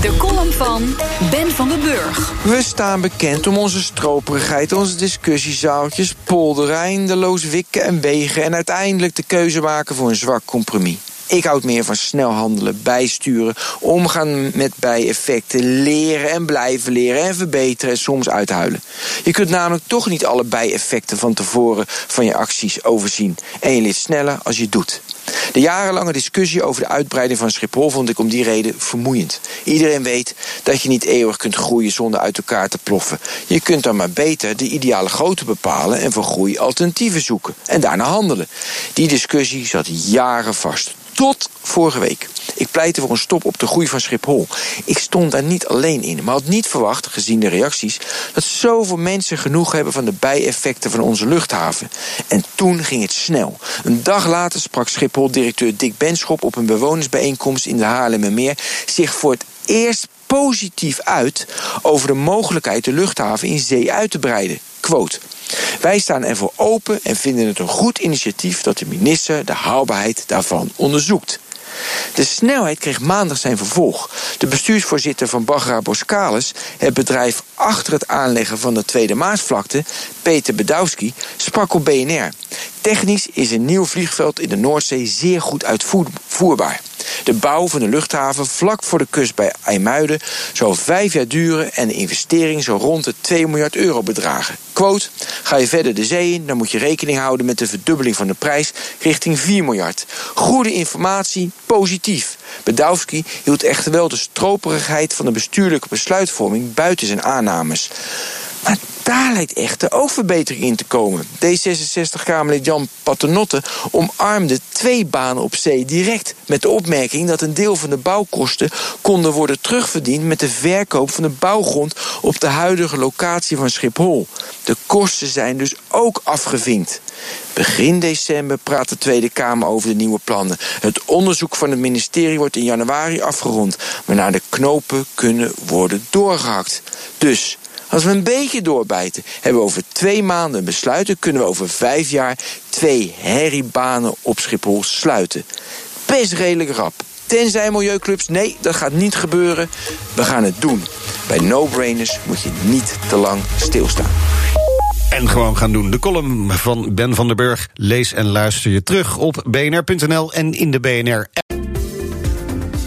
De column van Ben van den Burg. We staan bekend om onze stroperigheid, onze discussiezaaltjes, polderen, eindeloos wikken en wegen en uiteindelijk de keuze maken voor een zwak compromis. Ik houd meer van snel handelen, bijsturen, omgaan met bijeffecten, leren en blijven leren en verbeteren en soms uithuilen. Je kunt namelijk toch niet alle bijeffecten van tevoren van je acties overzien. En je leert sneller als je doet. De jarenlange discussie over de uitbreiding van Schiphol vond ik om die reden vermoeiend. Iedereen weet dat je niet eeuwig kunt groeien zonder uit elkaar te ploffen. Je kunt dan maar beter de ideale grootte bepalen en voor groei alternatieven zoeken. En daarna handelen. Die discussie zat jaren vast. Tot vorige week. Ik pleitte voor een stop op de groei van Schiphol. Ik stond daar niet alleen in, maar had niet verwacht, gezien de reacties, dat zoveel mensen genoeg hebben van de bijeffecten van onze luchthaven. En toen ging het snel. Een dag later sprak Schiphol-directeur Dick Benschop op een bewonersbijeenkomst in de Haarlemmermeer zich voor het eerst positief uit over de mogelijkheid de luchthaven in zee uit te breiden. Quote. Wij staan ervoor open en vinden het een goed initiatief dat de minister de haalbaarheid daarvan onderzoekt. De snelheid kreeg maandag zijn vervolg. De bestuursvoorzitter van Bagra Boskalis, het bedrijf achter het aanleggen van de Tweede Maasvlakte, Peter Bedowski, sprak op BNR. Technisch is een nieuw vliegveld in de Noordzee zeer goed uitvoerbaar. De bouw van de luchthaven vlak voor de kust bij IJmuiden zou vijf jaar duren en de investering zou rond de 2 miljard euro bedragen. Quote, ga je verder de zee in, dan moet je rekening houden met de verdubbeling van de prijs richting 4 miljard. Goede informatie, positief. Bedowski hield echter wel de stroperigheid van de bestuurlijke besluitvorming buiten zijn aannames. Maar daar lijkt echt de overbetering in te komen. D66-Kamerlid Jan Paternotte omarmde twee banen op zee direct... met de opmerking dat een deel van de bouwkosten konden worden terugverdiend... met de verkoop van de bouwgrond op de huidige locatie van Schiphol. De kosten zijn dus ook afgevinkt. Begin december praat de Tweede Kamer over de nieuwe plannen. Het onderzoek van het ministerie wordt in januari afgerond... waarna de knopen kunnen worden doorgehakt. Dus als we een beetje doorbijten, hebben we over twee maanden een besluit... kunnen we over vijf jaar twee herriebanen op Schiphol sluiten. Best redelijk rap. Tenzij milieuclubs, nee, dat gaat niet gebeuren. We gaan het doen. Bij no-brainers moet je niet te lang stilstaan. En gewoon gaan doen. De column van Ben van der Burg. Lees en luister je terug op bnr.nl en in de BNR-app.